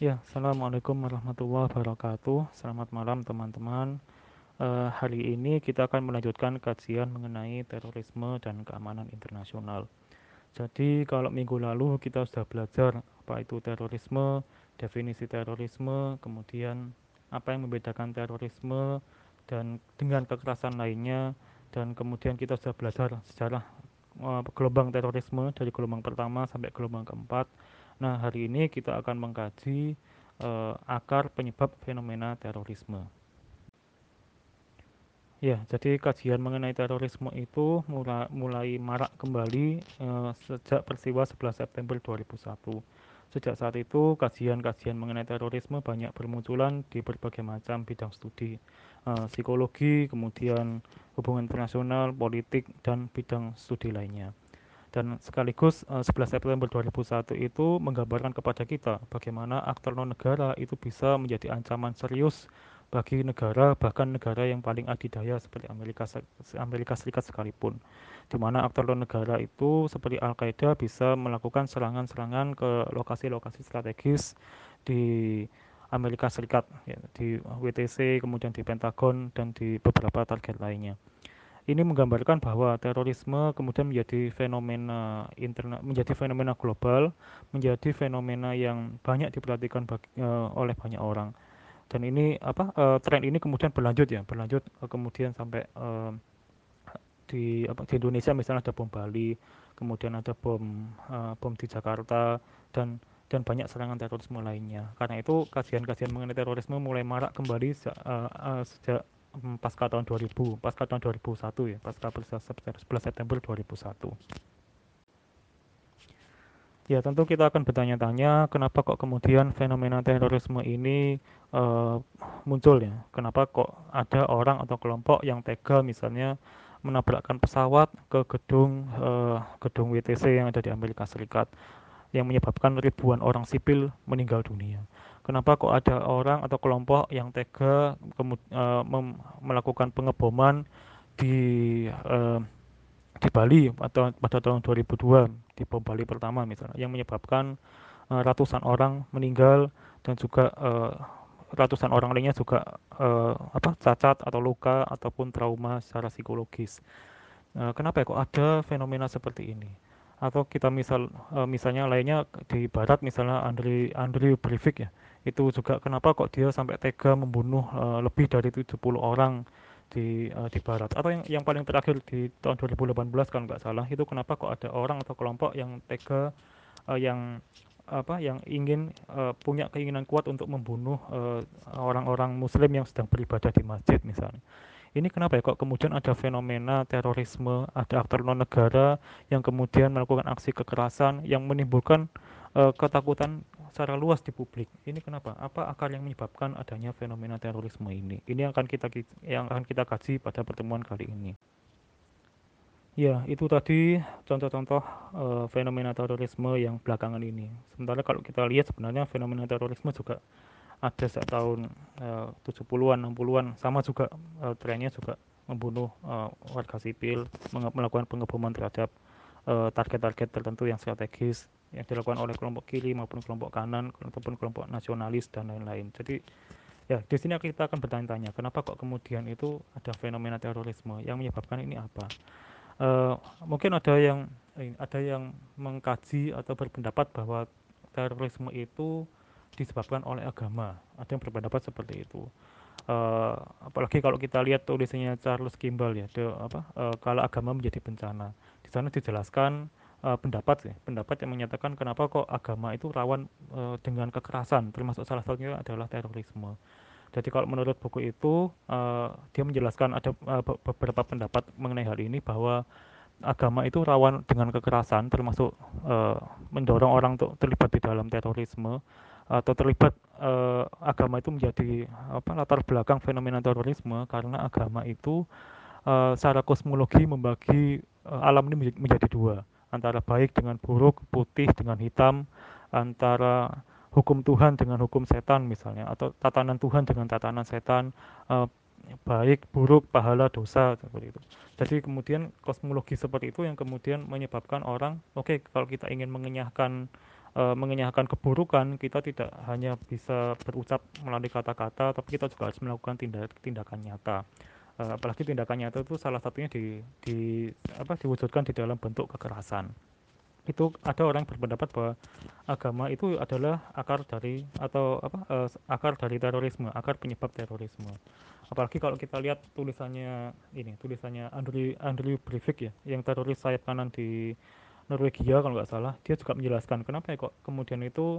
Ya, Assalamualaikum warahmatullahi wabarakatuh. Selamat malam teman-teman. Uh, hari ini kita akan melanjutkan kajian mengenai terorisme dan keamanan internasional. Jadi kalau minggu lalu kita sudah belajar apa itu terorisme, definisi terorisme, kemudian apa yang membedakan terorisme dan dengan kekerasan lainnya, dan kemudian kita sudah belajar sejarah uh, gelombang terorisme dari gelombang pertama sampai gelombang keempat Nah, hari ini kita akan mengkaji uh, akar penyebab fenomena terorisme. Ya, jadi kajian mengenai terorisme itu mulai, mulai marak kembali uh, sejak peristiwa 11 September 2001. Sejak saat itu, kajian-kajian mengenai terorisme banyak bermunculan di berbagai macam bidang studi, uh, psikologi, kemudian hubungan internasional, politik, dan bidang studi lainnya dan sekaligus 11 eh, September 2001 itu menggambarkan kepada kita bagaimana aktor non negara itu bisa menjadi ancaman serius bagi negara bahkan negara yang paling adidaya seperti Amerika Amerika Serikat sekalipun. Di mana aktor non negara itu seperti Al Qaeda bisa melakukan serangan-serangan ke lokasi-lokasi strategis di Amerika Serikat ya, di WTC kemudian di Pentagon dan di beberapa target lainnya ini menggambarkan bahwa terorisme kemudian menjadi fenomena interna menjadi fenomena global, menjadi fenomena yang banyak diperhatikan bagi, uh, oleh banyak orang. Dan ini apa uh, tren ini kemudian berlanjut ya, berlanjut uh, kemudian sampai uh, di apa di Indonesia misalnya ada bom Bali, kemudian ada bom uh, bom di Jakarta dan dan banyak serangan terorisme lainnya. Karena itu kajian-kajian mengenai terorisme mulai marak kembali uh, uh, sejak Hmm, pasca tahun 2000, pasca tahun 2001 ya, pasca 11 September 2001. Ya tentu kita akan bertanya-tanya kenapa kok kemudian fenomena terorisme ini uh, muncul ya, kenapa kok ada orang atau kelompok yang tega misalnya menabrakkan pesawat ke gedung uh, gedung WTC yang ada di Amerika Serikat yang menyebabkan ribuan orang sipil meninggal dunia kenapa kok ada orang atau kelompok yang tega uh, melakukan pengeboman di uh, di Bali atau pada tahun 2002 di bom Bali pertama misalnya yang menyebabkan uh, ratusan orang meninggal dan juga uh, ratusan orang lainnya juga uh, apa cacat atau luka ataupun trauma secara psikologis. Uh, kenapa ya kok ada fenomena seperti ini? Atau kita misal uh, misalnya lainnya di barat misalnya Andri Andrew Breivik ya. Itu juga kenapa kok dia sampai tega membunuh uh, lebih dari 70 orang di uh, di barat? Atau yang yang paling terakhir di tahun 2018 kan nggak salah itu kenapa kok ada orang atau kelompok yang tega yang apa yang ingin uh, punya keinginan kuat untuk membunuh orang-orang uh, muslim yang sedang beribadah di masjid misalnya ini kenapa ya kok kemudian ada fenomena terorisme ada aktor non negara yang kemudian melakukan aksi kekerasan yang menimbulkan uh, ketakutan secara luas di publik. Ini kenapa? Apa akar yang menyebabkan adanya fenomena terorisme ini? Ini akan kita yang akan kita kaji pada pertemuan kali ini. Ya, itu tadi contoh-contoh uh, fenomena terorisme yang belakangan ini. Sementara kalau kita lihat sebenarnya fenomena terorisme juga ada sejak tahun uh, 70-an, 60-an, sama juga uh, trennya juga membunuh uh, warga sipil, melakukan pengeboman terhadap target-target uh, tertentu yang strategis yang dilakukan oleh kelompok kiri maupun kelompok kanan ataupun kelompok nasionalis dan lain-lain. Jadi ya di sini kita akan bertanya-tanya kenapa kok kemudian itu ada fenomena terorisme yang menyebabkan ini apa? Uh, mungkin ada yang ada yang mengkaji atau berpendapat bahwa terorisme itu disebabkan oleh agama. Ada yang berpendapat seperti itu. Uh, apalagi kalau kita lihat tulisannya Charles Kimball ya, de, apa, uh, kalau agama menjadi bencana. Di sana dijelaskan uh, pendapat sih, pendapat yang menyatakan kenapa kok agama itu rawan uh, dengan kekerasan, termasuk salah satunya adalah terorisme. Jadi kalau menurut buku itu uh, dia menjelaskan ada uh, beberapa pendapat mengenai hal ini bahwa agama itu rawan dengan kekerasan, termasuk uh, mendorong orang untuk terlibat di dalam terorisme atau terlibat uh, agama itu menjadi apa latar belakang fenomena terorisme karena agama itu uh, secara kosmologi membagi uh, alam ini menjadi dua antara baik dengan buruk, putih dengan hitam, antara hukum Tuhan dengan hukum setan misalnya, atau tatanan Tuhan dengan tatanan setan, eh, baik, buruk, pahala, dosa seperti itu. Jadi kemudian kosmologi seperti itu yang kemudian menyebabkan orang, oke okay, kalau kita ingin mengenyahkan uh, mengenyahkan keburukan, kita tidak hanya bisa berucap melalui kata-kata, tapi kita juga harus melakukan tindak tindakan nyata. Uh, apalagi tindakan nyata itu salah satunya di, di apa diwujudkan di dalam bentuk kekerasan. Itu ada orang berpendapat bahwa agama itu adalah akar dari atau apa uh, akar dari terorisme, akar penyebab terorisme. Apalagi kalau kita lihat tulisannya ini, tulisannya Andrew Andrew Breivik ya, yang teroris sayap kanan di Norwegia kalau nggak salah dia juga menjelaskan kenapa ya kok kemudian itu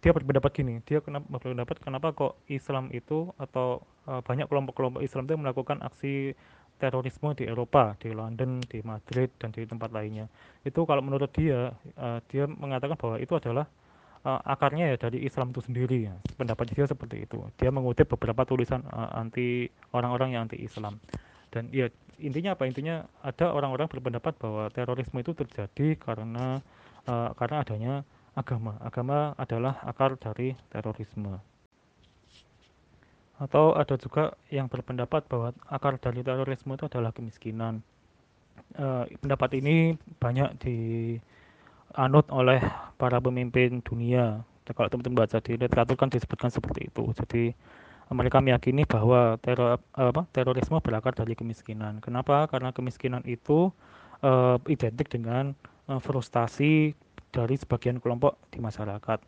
dia berpendapat gini dia kenapa berpendapat kenapa kok Islam itu atau uh, banyak kelompok-kelompok Islam itu melakukan aksi terorisme di Eropa di London di Madrid dan di tempat lainnya. Itu kalau menurut dia uh, dia mengatakan bahwa itu adalah uh, akarnya ya dari Islam itu sendiri ya. pendapat dia seperti itu. Dia mengutip beberapa tulisan uh, anti orang-orang yang anti Islam dan ya intinya apa? Intinya ada orang-orang berpendapat bahwa terorisme itu terjadi karena uh, karena adanya agama. Agama adalah akar dari terorisme. Atau ada juga yang berpendapat bahwa akar dari terorisme itu adalah kemiskinan. Uh, pendapat ini banyak dianut oleh para pemimpin dunia. Kalau teman-teman baca di literatur kan disebutkan seperti itu. Jadi mereka meyakini bahwa teror apa terorisme berakar dari kemiskinan. Kenapa? Karena kemiskinan itu uh, identik dengan uh, frustasi dari sebagian kelompok di masyarakat.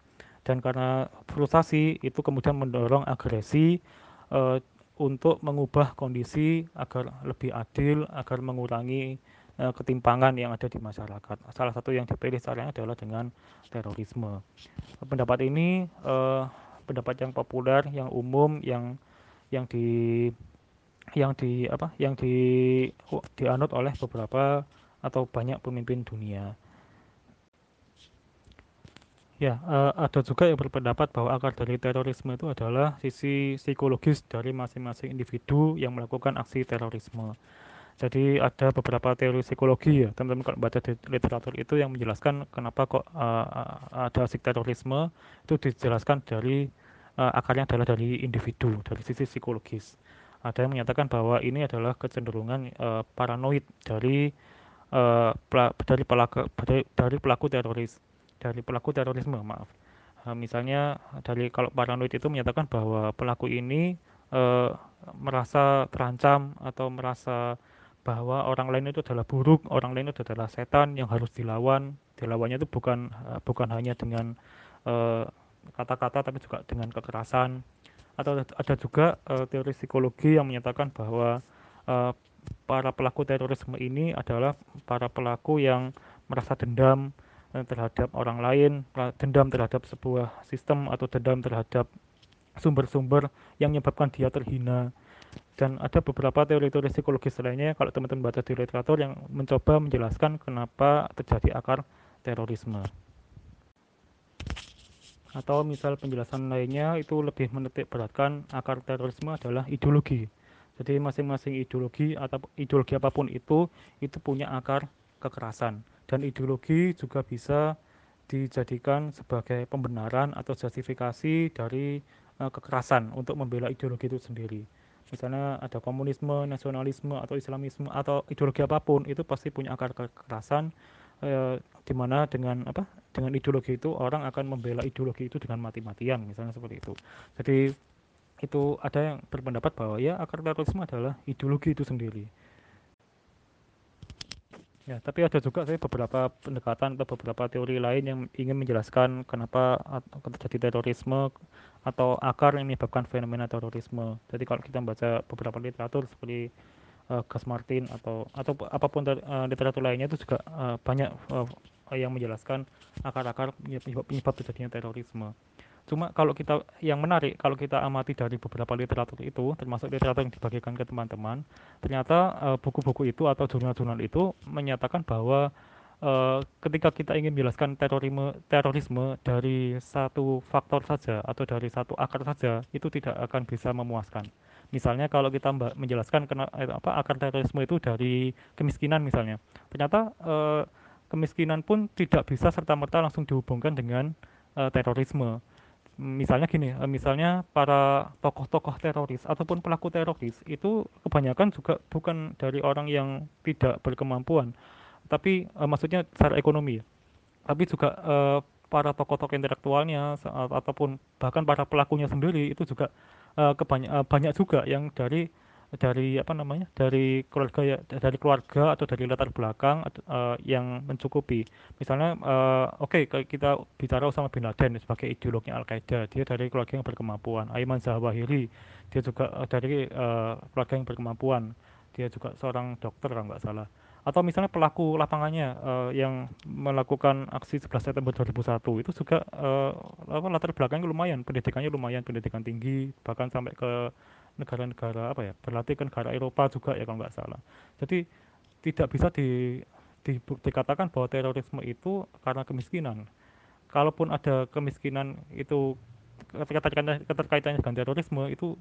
Dan karena frustasi itu kemudian mendorong agresi uh, untuk mengubah kondisi agar lebih adil, agar mengurangi uh, ketimpangan yang ada di masyarakat. Salah satu yang dipilih caranya adalah dengan terorisme. Pendapat ini uh, pendapat yang populer, yang umum, yang yang di yang di apa yang di dianut oleh beberapa atau banyak pemimpin dunia. Ya, uh, ada juga yang berpendapat bahwa akar dari terorisme itu adalah sisi psikologis dari masing-masing individu yang melakukan aksi terorisme. Jadi ada beberapa teori psikologi ya, teman-teman kalau baca di literatur itu yang menjelaskan kenapa kok uh, ada aksi itu dijelaskan dari uh, akarnya adalah dari individu, dari sisi psikologis. Ada yang menyatakan bahwa ini adalah kecenderungan uh, paranoid dari uh, dari pelaku dari, dari pelaku teroris, dari pelaku terorisme, maaf. Uh, misalnya dari kalau paranoid itu menyatakan bahwa pelaku ini uh, merasa terancam atau merasa bahwa orang lain itu adalah buruk, orang lain itu adalah setan yang harus dilawan. Dilawannya itu bukan bukan hanya dengan uh, kata-kata tapi juga dengan kekerasan atau ada juga uh, teori psikologi yang menyatakan bahwa uh, para pelaku terorisme ini adalah para pelaku yang merasa dendam uh, terhadap orang lain, dendam terhadap sebuah sistem atau dendam terhadap sumber-sumber yang menyebabkan dia terhina. Dan ada beberapa teori-teori psikologis lainnya kalau teman-teman baca di literatur yang mencoba menjelaskan kenapa terjadi akar terorisme atau misal penjelasan lainnya itu lebih menitik beratkan akar terorisme adalah ideologi. Jadi masing-masing ideologi atau ideologi apa pun itu itu punya akar kekerasan dan ideologi juga bisa dijadikan sebagai pembenaran atau justifikasi dari uh, kekerasan untuk membela ideologi itu sendiri. Misalnya ada komunisme, nasionalisme atau islamisme atau ideologi apa pun itu pasti punya akar kekerasan eh, di mana dengan apa dengan ideologi itu orang akan membela ideologi itu dengan mati-matian misalnya seperti itu. Jadi itu ada yang berpendapat bahwa ya akar terorisme adalah ideologi itu sendiri ya tapi ada juga saya beberapa pendekatan atau beberapa teori lain yang ingin menjelaskan kenapa terjadi terorisme atau akar yang menyebabkan fenomena terorisme jadi kalau kita membaca beberapa literatur seperti uh, Gas Martin atau atau apa pun uh, literatur lainnya itu juga uh, banyak uh, yang menjelaskan akar-akar penyebab, penyebab terjadinya terorisme. Cuma kalau kita yang menarik kalau kita amati dari beberapa literatur itu termasuk literatur yang dibagikan ke teman-teman, ternyata buku-buku uh, itu atau jurnal-jurnal itu menyatakan bahwa uh, ketika kita ingin menjelaskan terorisme terorisme dari satu faktor saja atau dari satu akar saja itu tidak akan bisa memuaskan. Misalnya kalau kita menjelaskan kena, eh, apa akar terorisme itu dari kemiskinan misalnya ternyata eh, kemiskinan pun tidak bisa serta merta langsung dihubungkan dengan eh, terorisme misalnya gini eh, misalnya para tokoh-tokoh teroris ataupun pelaku teroris itu kebanyakan juga bukan dari orang yang tidak berkemampuan tapi eh, maksudnya secara ekonomi tapi juga eh, para tokoh-tokoh intelektualnya ataupun bahkan para pelakunya sendiri itu juga uh, uh, banyak juga yang dari dari apa namanya dari keluarga ya dari keluarga atau dari latar belakang uh, yang mencukupi. Misalnya uh, oke okay, kita bicara sama bin Laden sebagai ideolognya Al Qaeda dia dari keluarga yang berkemampuan. Aiman Zawahiri dia juga uh, dari uh, keluarga yang berkemampuan. Dia juga seorang dokter kalau nggak salah. Atau misalnya pelaku lapangannya uh, yang melakukan aksi 11 September 2001 itu juga uh, latar belakangnya lumayan pendidikannya lumayan pendidikan tinggi bahkan sampai ke negara-negara apa ya berlatih ke negara Eropa juga ya kalau nggak salah. Jadi tidak bisa di, di, dikatakan bahwa terorisme itu karena kemiskinan. Kalaupun ada kemiskinan itu keterkaitannya, keterkaitannya dengan terorisme itu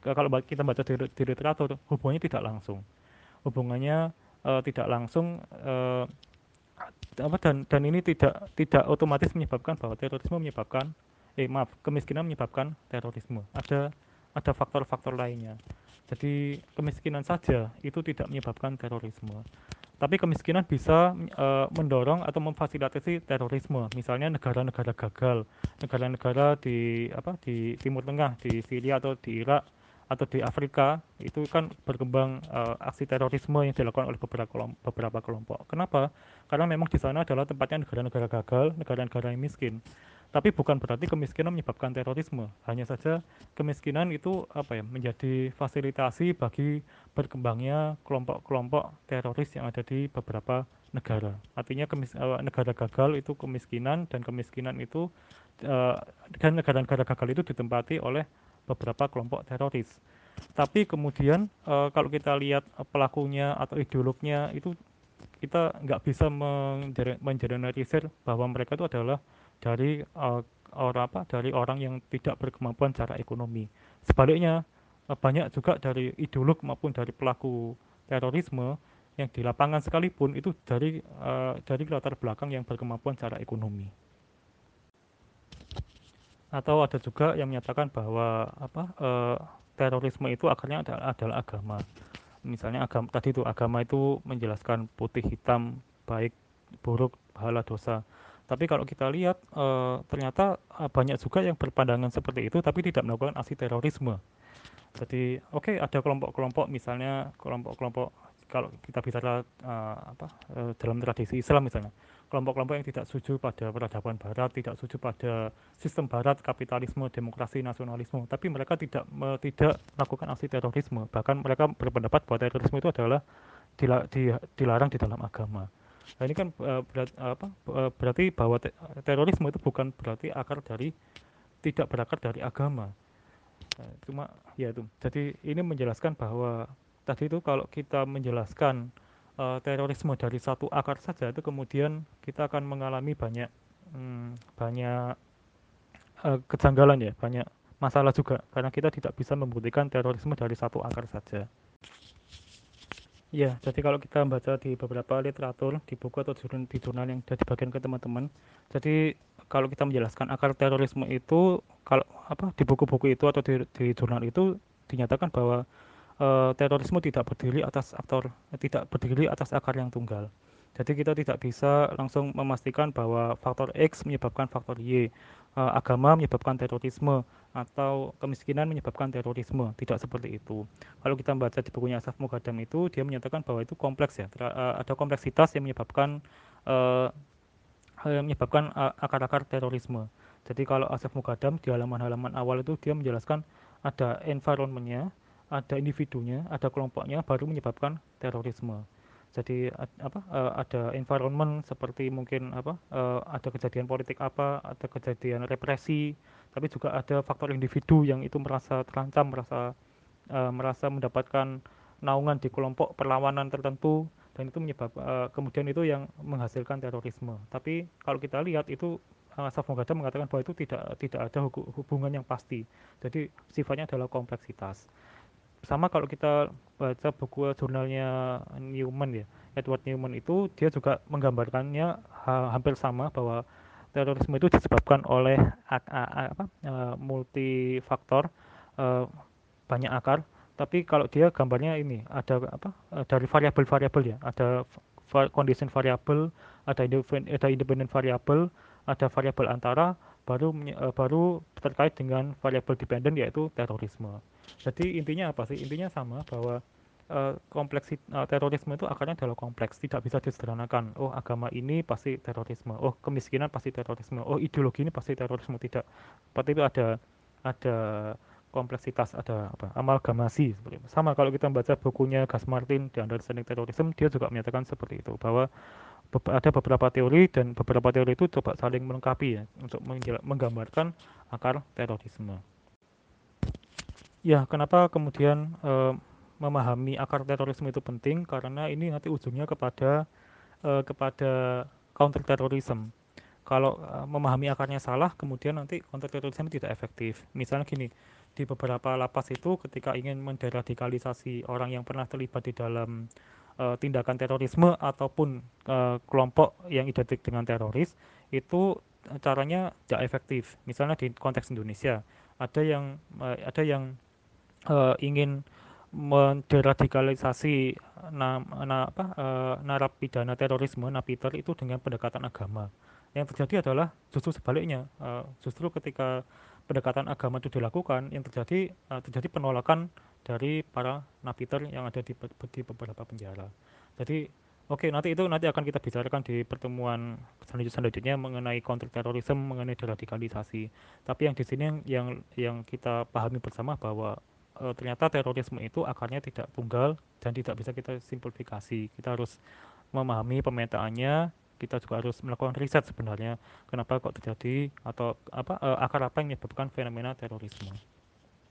kalau kita baca di, di literatur hubungannya tidak langsung. Hubungannya uh, tidak langsung uh, apa dan dan ini tidak tidak otomatis menyebabkan bahwa terorisme menyebabkan eh maaf kemiskinan menyebabkan terorisme. Ada ada faktor-faktor lainnya jadi kemiskinan saja itu tidak menyebabkan terorisme tapi kemiskinan bisa uh, mendorong atau memfasilitasi terorisme misalnya negara-negara gagal negara-negara di apa di Timur Tengah di Syria atau di Irak atau di Afrika itu kan berkembang uh, aksi terorisme yang dilakukan oleh beberapa kelompok, beberapa kelompok. Kenapa? Karena memang di sana adalah tempatnya negara-negara gagal, negara-negara yang miskin. Tapi bukan berarti kemiskinan menyebabkan terorisme. Hanya saja kemiskinan itu apa ya menjadi fasilitasi bagi berkembangnya kelompok-kelompok teroris yang ada di beberapa negara. Artinya kemis, uh, negara gagal itu kemiskinan dan kemiskinan itu uh, dan negara-negara gagal itu ditempati oleh beberapa kelompok teroris. Tapi kemudian uh, kalau kita lihat pelakunya atau ideolognya itu kita nggak bisa mengeneralisir bahwa mereka itu adalah dari uh, orang apa dari orang yang tidak berkemampuan secara ekonomi. Sebaliknya uh, banyak juga dari ideolog maupun dari pelaku terorisme yang di lapangan sekalipun itu dari uh, dari latar belakang yang berkemampuan secara ekonomi. Atau ada juga yang menyatakan bahwa apa e, terorisme itu akarnya adalah, adalah agama. Misalnya agama tadi itu agama itu menjelaskan putih hitam baik buruk pahala dosa tapi kalau kita lihat e, ternyata e, banyak juga yang berpandangan seperti itu tapi tidak melakukan aksi terorisme jadi oke okay, ada kelompok-kelompok misalnya kelompok-kelompok kalau kita bicara uh, apa uh, dalam tradisi Islam misalnya kelompok-kelompok yang tidak setuju pada peradaban barat, tidak setuju pada sistem barat, kapitalisme, demokrasi, nasionalisme, tapi mereka tidak me, tidak melakukan aksi terorisme. Bahkan mereka berpendapat bahwa terorisme itu adalah dila, di, dilarang di dalam agama. Nah, ini kan uh, berat, apa, uh, berarti bahwa te, terorisme itu bukan berarti akar dari tidak berakar dari agama. Nah, cuma ya itu. Jadi ini menjelaskan bahwa tadi itu kalau kita menjelaskan uh, terorisme dari satu akar saja itu kemudian kita akan mengalami banyak hmm, banyak uh, kejanggalan ya banyak masalah juga karena kita tidak bisa membuktikan terorisme dari satu akar saja ya jadi kalau kita membaca di beberapa literatur di buku atau di jurnal yang sudah dibagikan ke teman-teman jadi kalau kita menjelaskan akar terorisme itu kalau apa di buku-buku itu atau di, di jurnal itu dinyatakan bahwa uh, terorisme tidak berdiri atas aktor tidak berdiri atas akar yang tunggal. Jadi kita tidak bisa langsung memastikan bahwa faktor X menyebabkan faktor Y, uh, agama menyebabkan terorisme atau kemiskinan menyebabkan terorisme. Tidak seperti itu. Kalau kita membaca di bukunya Asaf Mugadam itu dia menyatakan bahwa itu kompleks ya. uh, ada kompleksitas yang menyebabkan yang menyebabkan akar-akar terorisme. Jadi kalau Asaf Mugadam di halaman-halaman awal itu dia menjelaskan ada environmentnya, ada individunya, ada kelompoknya baru menyebabkan terorisme. Jadi apa uh, ada environment seperti mungkin apa uh, ada kejadian politik apa, ada kejadian represi, tapi juga ada faktor individu yang itu merasa terancam, merasa uh, merasa mendapatkan naungan di kelompok perlawanan tertentu dan itu menyebab kemudian itu yang menghasilkan terorisme. Tapi kalau kita lihat itu Asaf mengatakan bahwa itu tidak tidak ada hubungan yang pasti. Jadi sifatnya adalah kompleksitas sama kalau kita baca buku jurnalnya Newman ya Edward Newman itu dia juga menggambarkannya ha hampir sama bahwa terorisme itu disebabkan oleh apa uh, multifaktor uh, banyak akar. Tapi kalau dia gambarnya ini ada apa uh, dari variabel-variabel ya. Ada condition variable ada independent, ada independent variable ada variabel antara, baru uh, baru terkait dengan variabel dependent yaitu terorisme. Jadi intinya apa sih? Intinya sama bahwa uh, kompleksi uh, terorisme itu akarnya adalah kompleks, tidak bisa disederhanakan. Oh agama ini pasti terorisme, oh kemiskinan pasti terorisme, oh ideologi ini pasti terorisme tidak. Seperti itu ada ada kompleksitas ada apa amalgamasi seperti. Sama kalau kita membaca bukunya Gas Martin di Understanding Terrorism dia juga menyatakan seperti itu bahwa ada beberapa teori dan beberapa teori itu coba saling melengkapi ya untuk menggambarkan akar terorisme. Ya, kenapa kemudian e, memahami akar terorisme itu penting? Karena ini nanti ujungnya kepada e, kepada counter terorisme. Kalau e, memahami akarnya salah, kemudian nanti counter terorisme tidak efektif. Misalnya gini, di beberapa lapas itu ketika ingin menderadikalisasi orang yang pernah terlibat di dalam tindakan terorisme ataupun uh, kelompok yang identik dengan teroris itu caranya tidak efektif. Misalnya di konteks Indonesia ada yang uh, ada yang ingin menderadikalisasi na, na, apa, uh, narapidana terorisme napiter itu dengan pendekatan agama. Yang terjadi adalah justru sebaliknya. Uh, justru ketika pendekatan agama itu dilakukan, yang terjadi uh, terjadi penolakan dari para napiter yang ada di, di beberapa penjara. Jadi oke okay, nanti itu nanti akan kita bicarakan di pertemuan selanjutnya mengenai kontrterorisme, mengenai deradikalisasi. Tapi yang di sini yang yang kita pahami bersama bahwa uh, ternyata terorisme itu akarnya tidak tunggal dan tidak bisa kita simplifikasi. Kita harus memahami pemetaannya, kita juga harus melakukan riset sebenarnya kenapa kok terjadi atau apa uh, akar apa yang menyebabkan fenomena terorisme.